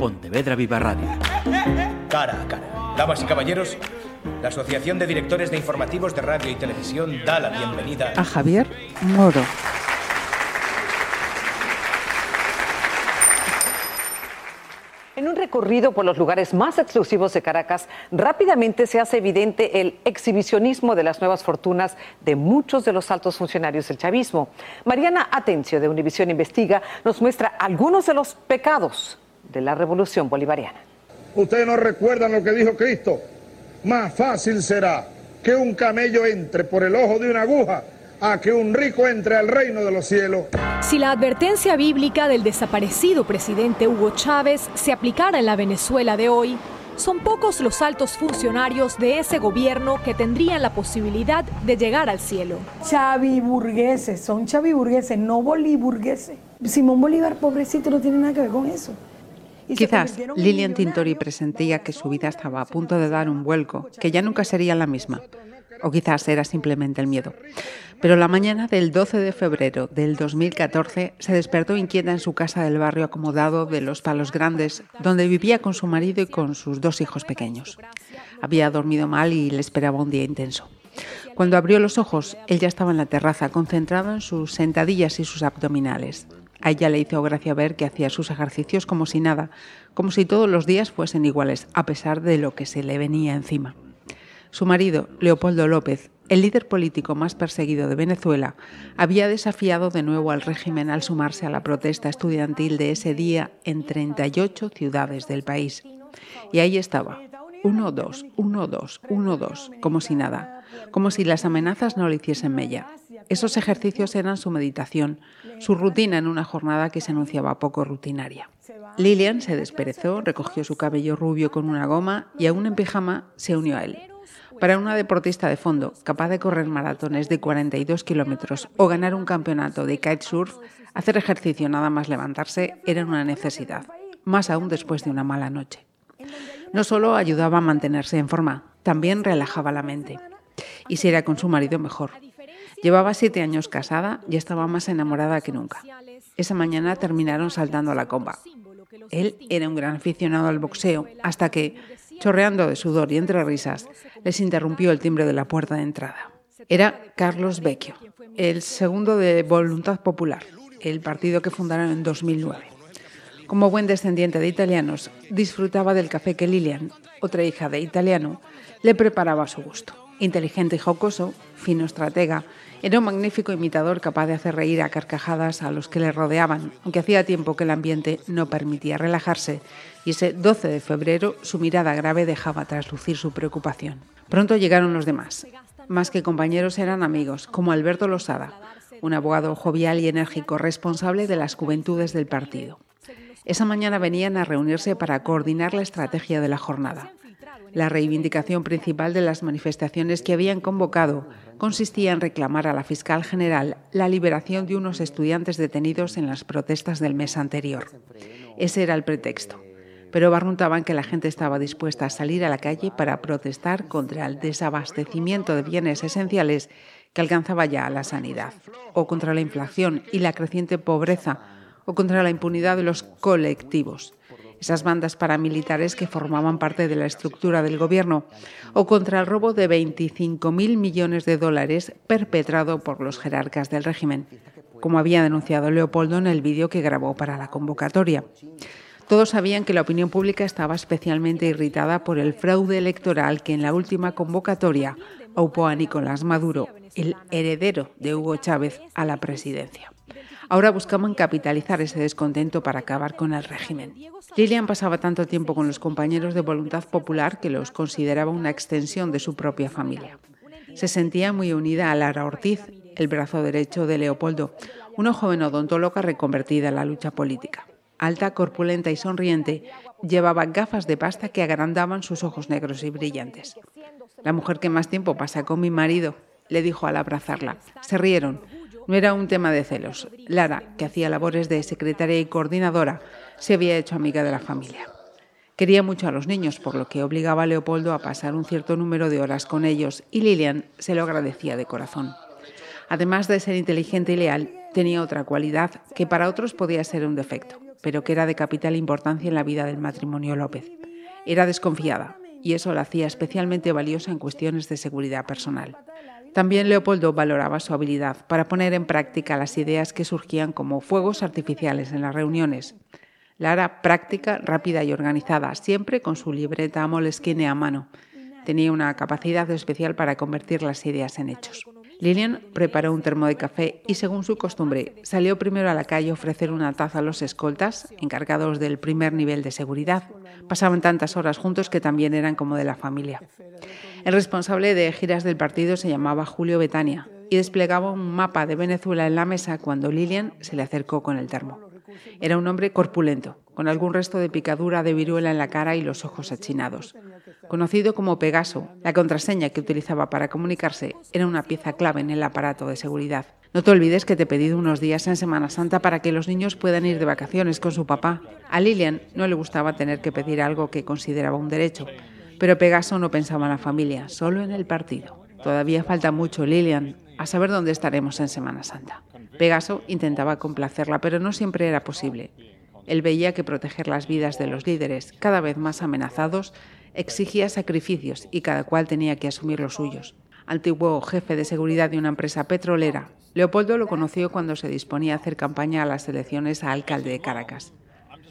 Pontevedra Viva Radio. Cara a cara. Damas y caballeros, la Asociación de Directores de Informativos de Radio y Televisión da la bienvenida a Javier Moro. En un recorrido por los lugares más exclusivos de Caracas, rápidamente se hace evidente el exhibicionismo de las nuevas fortunas de muchos de los altos funcionarios del chavismo. Mariana Atencio de Univisión Investiga nos muestra algunos de los pecados de la revolución bolivariana. Ustedes no recuerdan lo que dijo Cristo. Más fácil será que un camello entre por el ojo de una aguja a que un rico entre al reino de los cielos. Si la advertencia bíblica del desaparecido presidente Hugo Chávez se aplicara en la Venezuela de hoy, son pocos los altos funcionarios de ese gobierno que tendrían la posibilidad de llegar al cielo. Chaviburgueses, son chaviburgueses, no boliburgueses. Simón Bolívar, pobrecito, no tiene nada que ver con eso. Quizás Lilian Tintori presentía que su vida estaba a punto de dar un vuelco, que ya nunca sería la misma. O quizás era simplemente el miedo. Pero la mañana del 12 de febrero del 2014 se despertó inquieta en su casa del barrio acomodado de Los Palos Grandes, donde vivía con su marido y con sus dos hijos pequeños. Había dormido mal y le esperaba un día intenso. Cuando abrió los ojos, él ya estaba en la terraza, concentrado en sus sentadillas y sus abdominales. A ella le hizo gracia ver que hacía sus ejercicios como si nada, como si todos los días fuesen iguales, a pesar de lo que se le venía encima. Su marido, Leopoldo López, el líder político más perseguido de Venezuela, había desafiado de nuevo al régimen al sumarse a la protesta estudiantil de ese día en 38 ciudades del país. Y ahí estaba, uno, dos, uno, dos, uno, dos, como si nada, como si las amenazas no le hiciesen mella. Esos ejercicios eran su meditación, su rutina en una jornada que se anunciaba poco rutinaria. Lilian se desperezó, recogió su cabello rubio con una goma y aún en pijama se unió a él. Para una deportista de fondo, capaz de correr maratones de 42 kilómetros o ganar un campeonato de kitesurf, hacer ejercicio nada más levantarse era una necesidad, más aún después de una mala noche. No solo ayudaba a mantenerse en forma, también relajaba la mente. Y si era con su marido, mejor. Llevaba siete años casada y estaba más enamorada que nunca. Esa mañana terminaron saltando a la comba. Él era un gran aficionado al boxeo, hasta que, chorreando de sudor y entre risas, les interrumpió el timbre de la puerta de entrada. Era Carlos Vecchio, el segundo de Voluntad Popular, el partido que fundaron en 2009. Como buen descendiente de italianos, disfrutaba del café que Lilian, otra hija de italiano, le preparaba a su gusto. Inteligente y jocoso, fino estratega, era un magnífico imitador capaz de hacer reír a carcajadas a los que le rodeaban, aunque hacía tiempo que el ambiente no permitía relajarse, y ese 12 de febrero su mirada grave dejaba traslucir su preocupación. Pronto llegaron los demás. Más que compañeros eran amigos, como Alberto Losada, un abogado jovial y enérgico responsable de las juventudes del partido. Esa mañana venían a reunirse para coordinar la estrategia de la jornada. La reivindicación principal de las manifestaciones que habían convocado consistía en reclamar a la fiscal general la liberación de unos estudiantes detenidos en las protestas del mes anterior. Ese era el pretexto. Pero barruntaban que la gente estaba dispuesta a salir a la calle para protestar contra el desabastecimiento de bienes esenciales que alcanzaba ya a la sanidad, o contra la inflación y la creciente pobreza, o contra la impunidad de los colectivos esas bandas paramilitares que formaban parte de la estructura del gobierno, o contra el robo de 25.000 millones de dólares perpetrado por los jerarcas del régimen, como había denunciado Leopoldo en el vídeo que grabó para la convocatoria. Todos sabían que la opinión pública estaba especialmente irritada por el fraude electoral que en la última convocatoria aupó a Nicolás Maduro, el heredero de Hugo Chávez, a la presidencia. Ahora buscaban capitalizar ese descontento para acabar con el régimen. Lilian pasaba tanto tiempo con los compañeros de Voluntad Popular que los consideraba una extensión de su propia familia. Se sentía muy unida a Lara Ortiz, el brazo derecho de Leopoldo, una joven odontóloga reconvertida en la lucha política. Alta, corpulenta y sonriente, llevaba gafas de pasta que agrandaban sus ojos negros y brillantes. La mujer que más tiempo pasa con mi marido, le dijo al abrazarla. Se rieron. No era un tema de celos. Lara, que hacía labores de secretaria y coordinadora, se había hecho amiga de la familia. Quería mucho a los niños, por lo que obligaba a Leopoldo a pasar un cierto número de horas con ellos, y Lilian se lo agradecía de corazón. Además de ser inteligente y leal, tenía otra cualidad que para otros podía ser un defecto. pero que era de capital importancia en la vida del matrimonio López. Era desconfiada, y eso la hacía especialmente valiosa en cuestiones de seguridad personal. También Leopoldo valoraba su habilidad para poner en práctica las ideas que surgían como fuegos artificiales en las reuniones. La era práctica, rápida y organizada, siempre con su libreta Moleskine a mano. Tenía una capacidad especial para convertir las ideas en hechos. Lilian preparó un termo de café y, según su costumbre, salió primero a la calle a ofrecer una taza a los escoltas, encargados del primer nivel de seguridad. Pasaban tantas horas juntos que también eran como de la familia. El responsable de giras del partido se llamaba Julio Betania y desplegaba un mapa de Venezuela en la mesa cuando Lilian se le acercó con el termo. Era un hombre corpulento, con algún resto de picadura de viruela en la cara y los ojos achinados. Conocido como Pegaso, la contraseña que utilizaba para comunicarse era una pieza clave en el aparato de seguridad. No te olvides que te he pedido unos días en Semana Santa para que los niños puedan ir de vacaciones con su papá. A Lilian no le gustaba tener que pedir algo que consideraba un derecho, pero Pegaso no pensaba en la familia, solo en el partido. Todavía falta mucho, Lilian, a saber dónde estaremos en Semana Santa. Pegaso intentaba complacerla, pero no siempre era posible. Él veía que proteger las vidas de los líderes, cada vez más amenazados, exigía sacrificios y cada cual tenía que asumir los suyos. Antiguo jefe de seguridad de una empresa petrolera, Leopoldo lo conoció cuando se disponía a hacer campaña a las elecciones a alcalde de Caracas.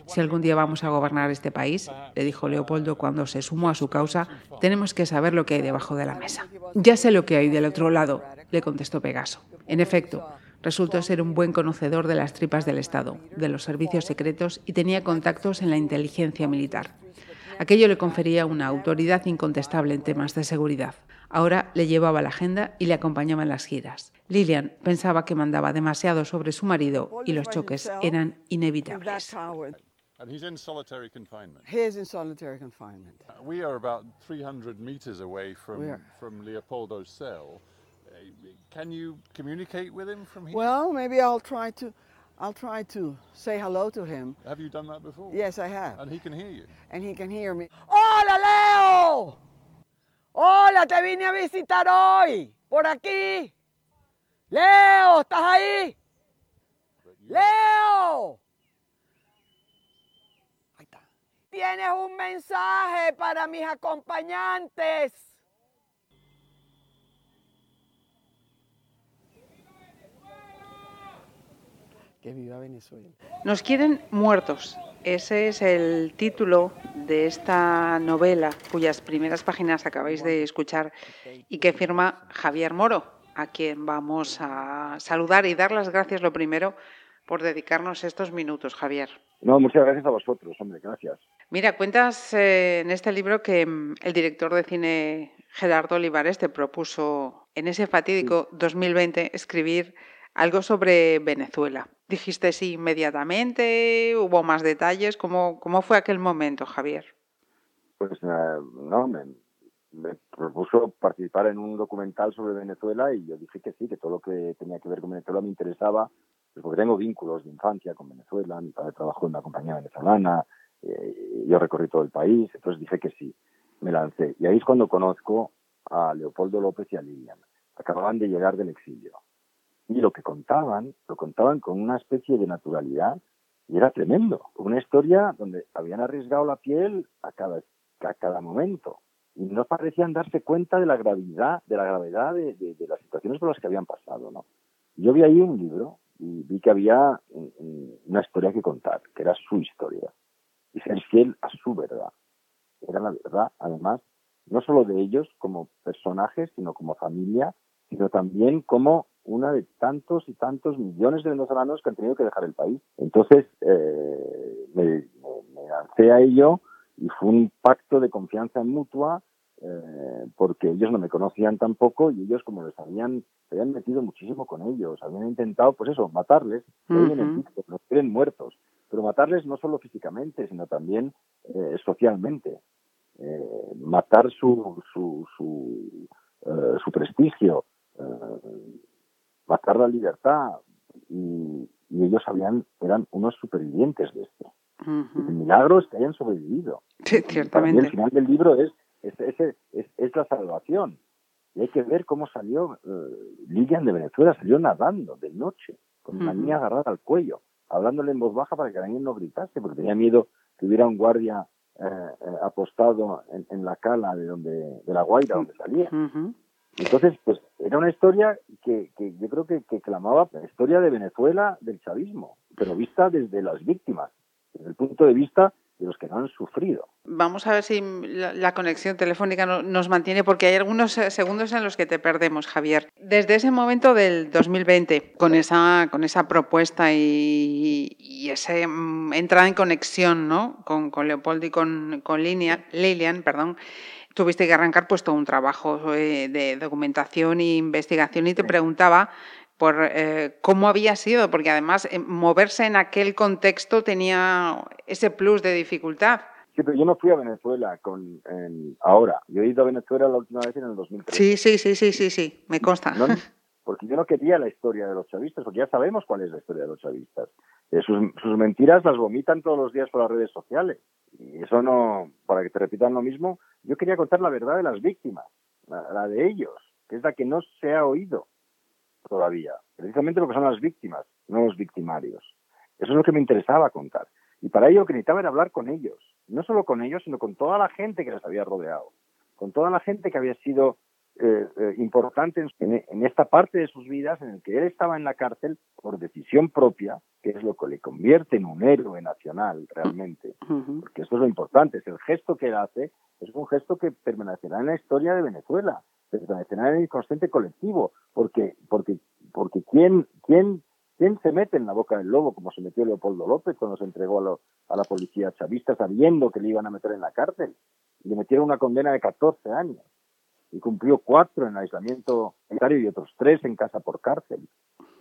Si algún día vamos a gobernar este país, le dijo Leopoldo cuando se sumó a su causa, tenemos que saber lo que hay debajo de la mesa. Ya sé lo que hay del otro lado, le contestó Pegaso. En efecto, resultó ser un buen conocedor de las tripas del Estado, de los servicios secretos y tenía contactos en la inteligencia militar. Aquello le confería una autoridad incontestable en temas de seguridad. Ahora le llevaba la agenda y le acompañaba en las giras. Lilian pensaba que mandaba demasiado sobre su marido y los choques eran inevitables. And he's in solitary confinement. He is in solitary confinement. Uh, we are about 300 meters away from, from Leopoldo's cell. Uh, can you communicate with him from here? Well, maybe I'll try to. I'll try to say hello to him. Have you done that before? Yes, I have. And he can hear you. And he can hear me. ¡Hola, Leo! ¡Hola, te vine a visitar hoy! ¡Por aquí! ¡Leo! ¿Estás ahí? ¡Leo! Tienes un mensaje para mis acompañantes. Que viva Venezuela. Nos quieren muertos. Ese es el título de esta novela cuyas primeras páginas acabáis de escuchar y que firma Javier Moro, a quien vamos a saludar y dar las gracias lo primero por dedicarnos estos minutos, Javier. No, muchas gracias a vosotros, hombre, gracias. Mira, cuentas eh, en este libro que mm, el director de cine Gerardo Olivares te propuso en ese fatídico 2020 escribir algo sobre Venezuela. ¿Dijiste sí inmediatamente? ¿Hubo más detalles? ¿Cómo, cómo fue aquel momento, Javier? Pues eh, no, me, propuso participar en un documental sobre Venezuela y yo dije que sí, que todo lo que tenía que ver con Venezuela me interesaba, pues porque tengo vínculos de infancia con Venezuela, mi padre trabajó en una compañía venezolana, eh, yo recorrí todo el país, entonces dije que sí, me lancé. Y ahí es cuando conozco a Leopoldo López y a Lilian. Acababan de llegar del exilio y lo que contaban, lo contaban con una especie de naturalidad y era tremendo. Una historia donde habían arriesgado la piel a cada, momento y no parecían darse cuenta de la gravedad, de la gravedad de, las situaciones por las que habían pasado. Yo vi ahí un libro y vi que había una historia que contar, que era su historia, fiel a su verdad. Era la verdad, además, no solo de ellos como personajes, sino como familia, sino también como una de tantos y tantos millones de venezolanos que han tenido que dejar el país. Entonces eh, me, lancé a ello y fue un pacto de confianza mutua eh, porque ellos no me conocían tampoco y ellos como les habían se habían metido muchísimo con ellos habían intentado pues eso matarles los quieren muertos pero matarles no solo físicamente sino también eh, socialmente matar su su su, su prestigio matar la libertad y, ellos habían, eran unos supervivientes de esto. El milagro es que hayan sobrevivido. Sí, ciertamente. Y el final del libro es, es, es, la salvación. Y hay que ver cómo salió uh, Lilian de Venezuela, salió nadando de noche, con una niña agarrada al cuello, hablándole en voz baja para que Daniel no gritase, porque tenía miedo que hubiera un guardia eh, eh, apostado en, la cala de donde de la Guaira, donde salía. Entonces, pues era una historia que, que yo creo que, que clamaba la historia de Venezuela del chavismo, pero vista desde las víctimas, desde el punto de vista de los que no han sufrido. Vamos a ver si la, conexión telefónica nos mantiene, porque hay algunos eh, segundos en los que te perdemos, Javier. Desde ese momento del 2020, con esa, con esa propuesta y, y esa mm, entrada en conexión ¿no? con, con Leopoldo y con, con Lilian, perdón, tuviste que arrancar pues todo un trabajo eh, de documentación e investigación y te preguntaba por eh, cómo había sido, porque además eh, moverse en aquel contexto tenía ese plus de dificultad. Sí, pero yo no fui a Venezuela con, ahora. Yo he ido a Venezuela la última vez en el 2003. Sí, sí, sí, sí, sí, sí, me consta. porque yo no quería la historia de los chavistas, porque ya sabemos cuál es la historia de los chavistas. Eh, sus, sus, mentiras las vomitan todos los días por las redes sociales. Y eso no, para que te repitan lo mismo, yo quería contar la verdad de las víctimas, la de ellos, que es la que no se ha oído todavía, precisamente lo que son las víctimas, no los victimarios. Eso es lo que me interesaba contar. Y para ello lo que necesitaba era hablar con ellos, no solo con ellos, sino con toda la gente que les había rodeado, con toda la gente que había sido eh, eh, importante en, esta parte de sus vidas en el que él estaba en la cárcel por decisión propia, que es lo que le convierte en un héroe nacional realmente, porque esto es lo importante, es el gesto que él hace, es un gesto que permanecerá en la historia de Venezuela, permanecerá en el inconsciente colectivo, porque, porque, porque ¿quién, quién, quién se mete en la boca del lobo como se metió Leopoldo López cuando se entregó a, la policía chavista sabiendo que le iban a meter en la cárcel? Le metieron una condena de 14 años y cumplió cuatro en aislamiento sanitario y otros tres en casa por cárcel.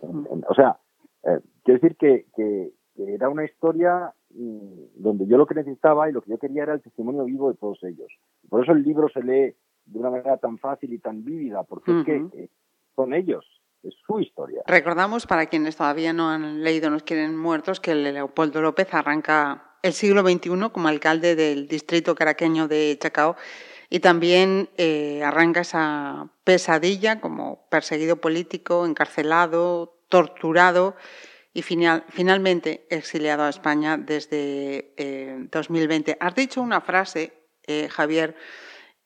o sea, eh, quiero decir que, que, era una historia mm, donde yo lo que necesitaba y lo que yo quería era el testimonio vivo de todos ellos. Por eso el libro se lee de una manera tan fácil y tan vívida, porque es que eh, son ellos, es su historia. Recordamos, para quienes todavía no han leído Nos quieren muertos, que Leopoldo López arranca el siglo XXI como alcalde del distrito caraqueño de Chacao y también eh, arranca esa pesadilla como perseguido político, encarcelado, torturado y final, finalmente exiliado a España desde 2020. Eh, Has dicho una frase, Javier,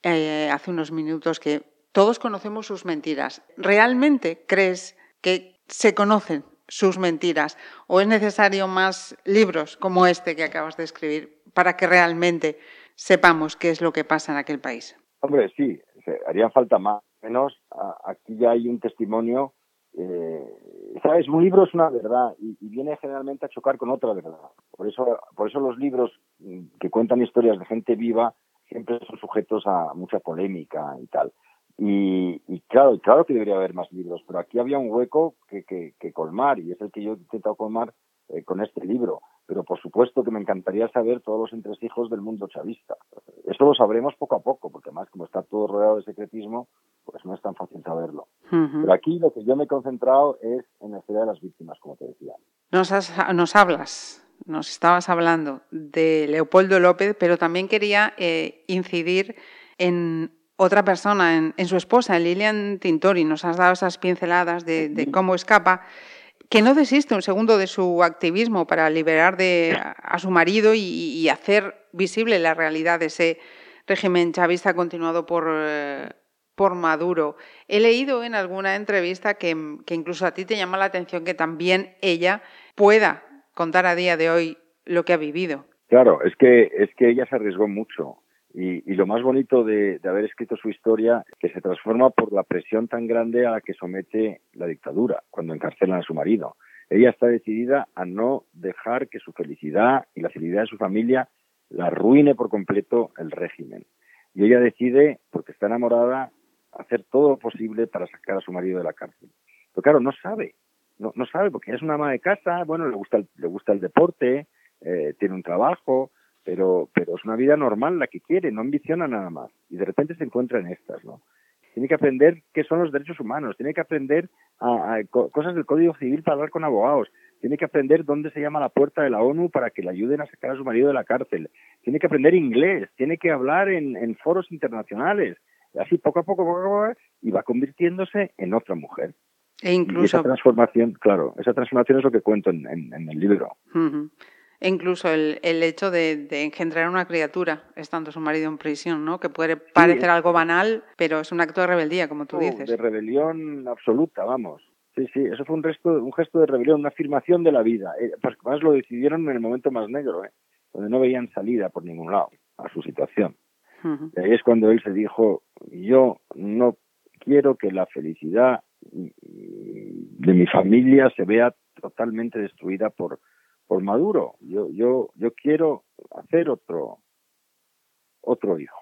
eh, hace unos minutos que todos conocemos sus mentiras. ¿Realmente crees que se conocen sus mentiras o es necesario más libros como este que acabas de escribir para que realmente sepamos qué es lo que pasa en aquel país? Hombre, sí, haría falta más. Menos aquí ya hay un testimonio. Eh, Sabes, un libro es una verdad y, y, viene generalmente a chocar con otra verdad. Por eso, por eso los libros mm, que cuentan historias de gente viva siempre son sujetos a mucha polémica y tal. Y, claro, claro que debería haber más libros, pero aquí había un hueco que, que, colmar y es el que yo he intentado colmar eh, con este libro. Pero por supuesto que me encantaría saber todos los entresijos del mundo chavista. Eso lo sabremos poco a poco, porque además como está todo rodeado de secretismo, pues no es tan fácil saberlo. Pero aquí lo que yo me he concentrado es en la historia de las víctimas, como te decía. Nos, nos hablas nos estabas hablando de Leopoldo López, pero también quería eh, incidir en otra persona, en, su esposa, Lilian Tintori. Nos has dado esas pinceladas de, cómo escapa, que no desiste un segundo de su activismo para liberar de, a, su marido y, hacer visible la realidad de ese régimen chavista continuado por, eh, por Maduro. He leído en alguna entrevista que, que incluso a ti te llama la atención que también ella pueda contar a día de hoy lo que ha vivido. Claro, es que, es que ella se arriesgó mucho. Y, lo más bonito de, haber escrito su historia que se transforma por la presión tan grande a la que somete la dictadura cuando encarcelan a su marido. Ella está decidida a no dejar que su felicidad y la felicidad de su familia la arruine por completo el régimen. Y ella decide, porque está enamorada, hacer todo lo posible para sacar a su marido de la cárcel. Pero claro, no sabe, no, no sabe porque es una ama de casa, bueno, le gusta el, le gusta el deporte, eh, tiene un trabajo, pero, pero es una vida normal la que quiere, no ambiciona nada más. Y de repente se encuentra en estas, ¿no? Tiene que aprender qué son los derechos humanos, tiene que aprender a, cosas del Código Civil para hablar con abogados, tiene que aprender dónde se llama la puerta de la ONU para que le ayuden a sacar a su marido de la cárcel, tiene que aprender inglés, tiene que hablar en, en foros internacionales, así poco a poco, poco a poco, y va convirtiéndose en otra mujer. E incluso... Y esa transformación, claro, esa transformación es lo que cuento en, el libro. E incluso el, el hecho de, engendrar una criatura estando su marido en prisión, ¿no? Que puede parecer algo banal, pero es un acto de rebeldía, como tú dices. De rebelión absoluta, vamos. Sí, sí, eso fue un, resto, un gesto de rebelión, una afirmación de la vida. Eh, pues más lo decidieron en el momento más negro, ¿eh? donde no veían salida por ningún lado a su situación. Y ahí es cuando él se dijo, yo no quiero que la felicidad de mi familia se vea totalmente destruida por, por Maduro. Yo, yo, yo quiero hacer otro, otro hijo.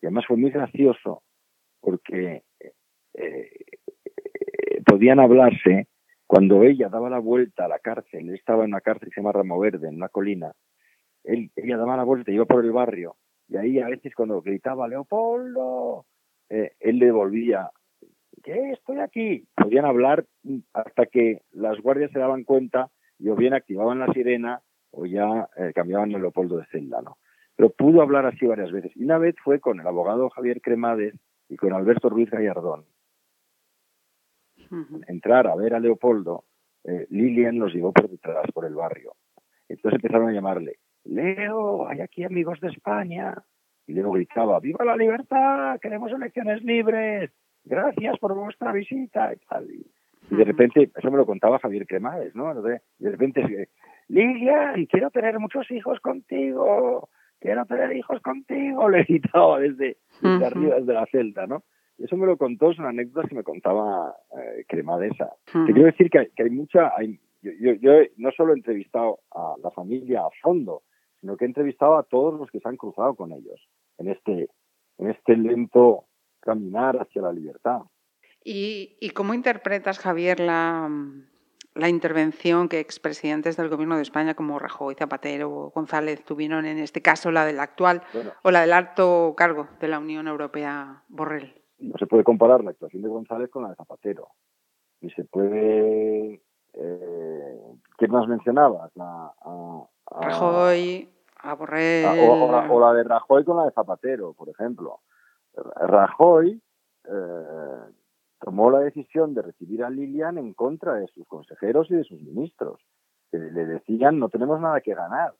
Y además fue muy gracioso porque eh, podían hablarse cuando ella daba la vuelta a la cárcel. Él estaba en una cárcel que se llama Ramo Verde, en una colina. Él, ella daba la vuelta, iba por el barrio. Y ahí a veces cuando gritaba Leopoldo, eh, él le devolvía ¿qué? Estoy aquí. Podían hablar hasta que las guardias se daban cuenta y o bien activaban la sirena o ya eh, cambiaban el Leopoldo de celda, ¿no? Pero pudo hablar así varias veces. Y una vez fue con el abogado Javier Cremades y con Alberto Ruiz Gallardón. Entrar a ver a Leopoldo, eh, Lilian los llevó por detrás, por el barrio. Entonces empezaron a llamarle, Leo, hay aquí amigos de España. Y Leo gritaba, ¡Viva la libertad! ¡Queremos elecciones libres! Gracias por vuestra visita y tal. Y, de repente, eso me lo contaba Javier Cremades, ¿no? De, de repente, Lilian, quiero tener muchos hijos contigo, quiero tener hijos contigo, le gritaba desde, desde arriba, desde la celda, ¿no? Y eso me lo contó, es una anécdota que me contaba eh, Cremadesa. Te quiero decir que hay, mucha, hay, yo, yo, no solo he entrevistado a la familia a fondo, sino que he entrevistado a todos los que se han cruzado con ellos en este, en este lento caminar hacia la libertad. ¿Y, cómo interpretas, Javier, la, la intervención que expresidentes del Gobierno de España como Rajoy, Zapatero o González tuvieron en este caso, la del actual o la del alto cargo de la Unión Europea, Borrell? No se puede comparar la actuación de González con la de Zapatero. Y se puede... Eh, ¿Qué más mencionabas? Rajoy, a Borrell... o, la de Rajoy con la de Zapatero, por ejemplo. Rajoy eh, tomó la decisión de recibir a Lilian en contra de sus consejeros y de sus ministros, que le decían no tenemos nada que ganar,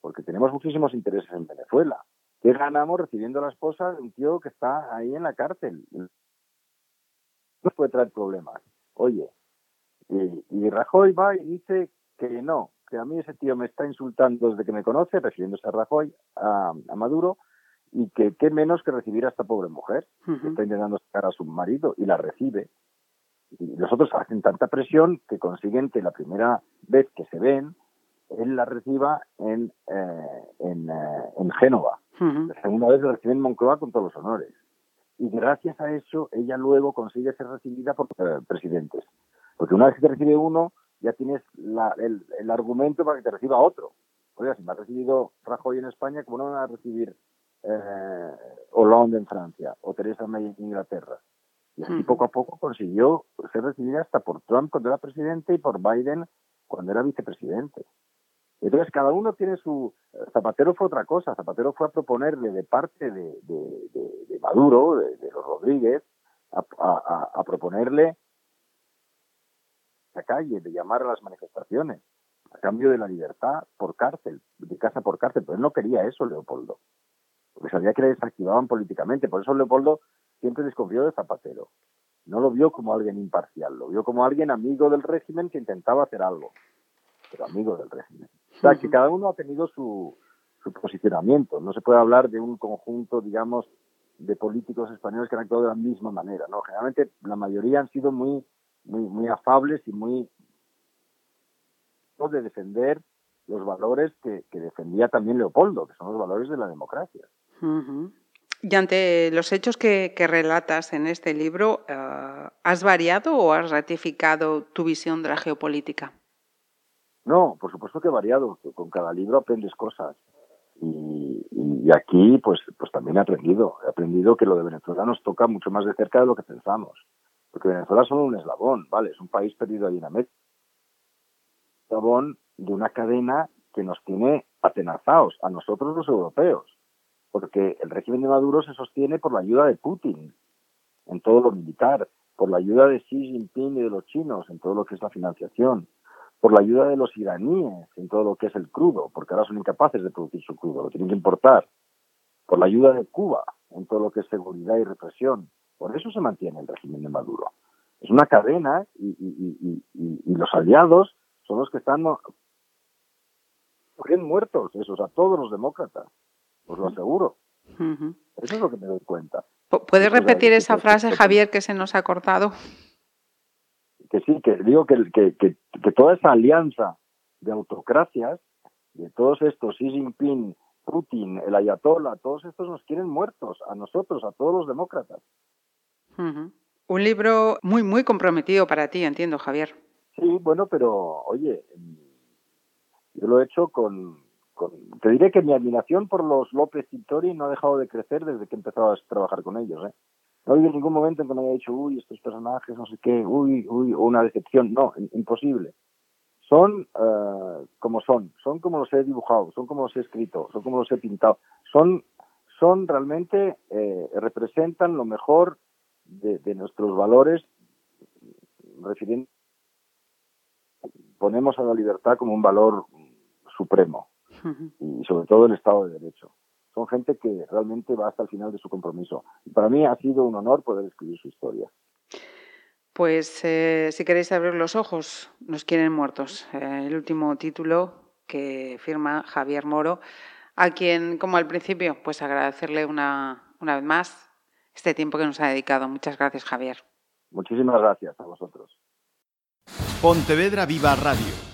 porque tenemos muchísimos intereses en Venezuela. ¿Qué ganamos recibiendo a la esposa de un tío que está ahí en la cárcel? Nos puede traer problemas. Oye, y, Rajoy va y dice que no, que a mí ese tío me está insultando desde que me conoce, refiriéndose a Rajoy, a Maduro, y que qué menos que recibir a esta pobre mujer que está intentando sacar a su marido y la recibe. Y los otros hacen tanta presión que consiguen que la primera vez que se ven, él la reciba en, eh, en, eh, en, Génova. La segunda vez la recibe en Moncloa con todos los honores. Y gracias a eso, ella luego consigue ser recibida por eh, presidentes. Porque una vez que te recibe uno, ya tienes el, el, argumento para que te reciba otro. Oiga, si me ha recibido Rajoy en España, ¿cómo no me va a recibir eh, Hollande en Francia o Theresa May en Inglaterra. Y así poco a poco consiguió ser recibida hasta por Trump cuando era presidente y por Biden cuando era vicepresidente. Entonces cada uno tiene su... Zapatero fue otra cosa, Zapatero fue a proponerle de parte de, de, Maduro, de, los Rodríguez, a, a, proponerle la calle, de llamar a las manifestaciones, a cambio de la libertad por cárcel, de casa por cárcel, pero él no quería eso, Leopoldo porque sabía que le desactivaban políticamente. Por eso Leopoldo siempre desconfió de Zapatero. No lo vio como alguien imparcial, lo vio como alguien amigo del régimen que intentaba hacer algo, pero amigo del régimen. O sea, que cada uno ha tenido su, su posicionamiento. No se puede hablar de un conjunto, digamos, de políticos españoles que han actuado de la misma manera. No, generalmente la mayoría han sido muy, muy, muy afables y muy de defender los valores que, que defendía también Leopoldo, que son los valores de la democracia. Y ante los hechos que, relatas en este libro, eh, ¿has variado o has ratificado tu visión de la geopolítica? No, por supuesto que he variado. Con cada libro aprendes cosas. Y, aquí, pues, pues también he aprendido. He aprendido que lo de Venezuela nos toca mucho más de cerca de lo que pensamos. Porque Venezuela es solo un eslabón, ¿vale? Es un país perdido ahí en América. Eslabón de una cadena que nos tiene atenazados, a nosotros los europeos porque el régimen de Maduro se sostiene por la ayuda de Putin en todo lo militar, por la ayuda de Xi Jinping y de los chinos en todo lo que es la financiación, por la ayuda de los iraníes en todo lo que es el crudo, porque ahora son incapaces de producir su crudo, lo tienen que importar, por la ayuda de Cuba en todo lo que es seguridad y represión. Por eso se mantiene el régimen de Maduro. Es una cadena y, los aliados son los que están muertos, esos, a todos los demócratas, os lo aseguro. Eso es lo que me doy cuenta. ¿Puedes repetir esa frase, Javier, que se nos ha cortado? Que sí, que digo que, que, que, toda esa alianza de autocracias, de todos estos, Xi Jinping, Putin, el Ayatollah, todos estos nos quieren muertos, a nosotros, a todos los demócratas. Un libro muy, muy comprometido para ti, entiendo, Javier. Sí, bueno, pero oye, yo lo he hecho con, te diré que mi admiración por los López Tintori no ha dejado de crecer desde que he empezado a trabajar con ellos. ¿eh? No ha habido ningún momento en que me haya dicho, uy, estos personajes, no sé qué, uy, uy, una decepción. No, imposible. Son uh, como son, son como los he dibujado, son como los he escrito, son como los he pintado. Son, son realmente, eh, representan lo mejor de, de nuestros valores, refiriendo, ponemos a la libertad como un valor supremo y sobre todo el Estado de Derecho. Son gente que realmente va hasta el final de su compromiso. Y para mí ha sido un honor poder escribir su historia. Pues eh, si queréis abrir los ojos, nos quieren muertos. Eh, el último título que firma Javier Moro, a quien, como al principio, pues agradecerle una, una vez más este tiempo que nos ha dedicado. Muchas gracias, Javier. Muchísimas gracias a vosotros. Pontevedra Viva Radio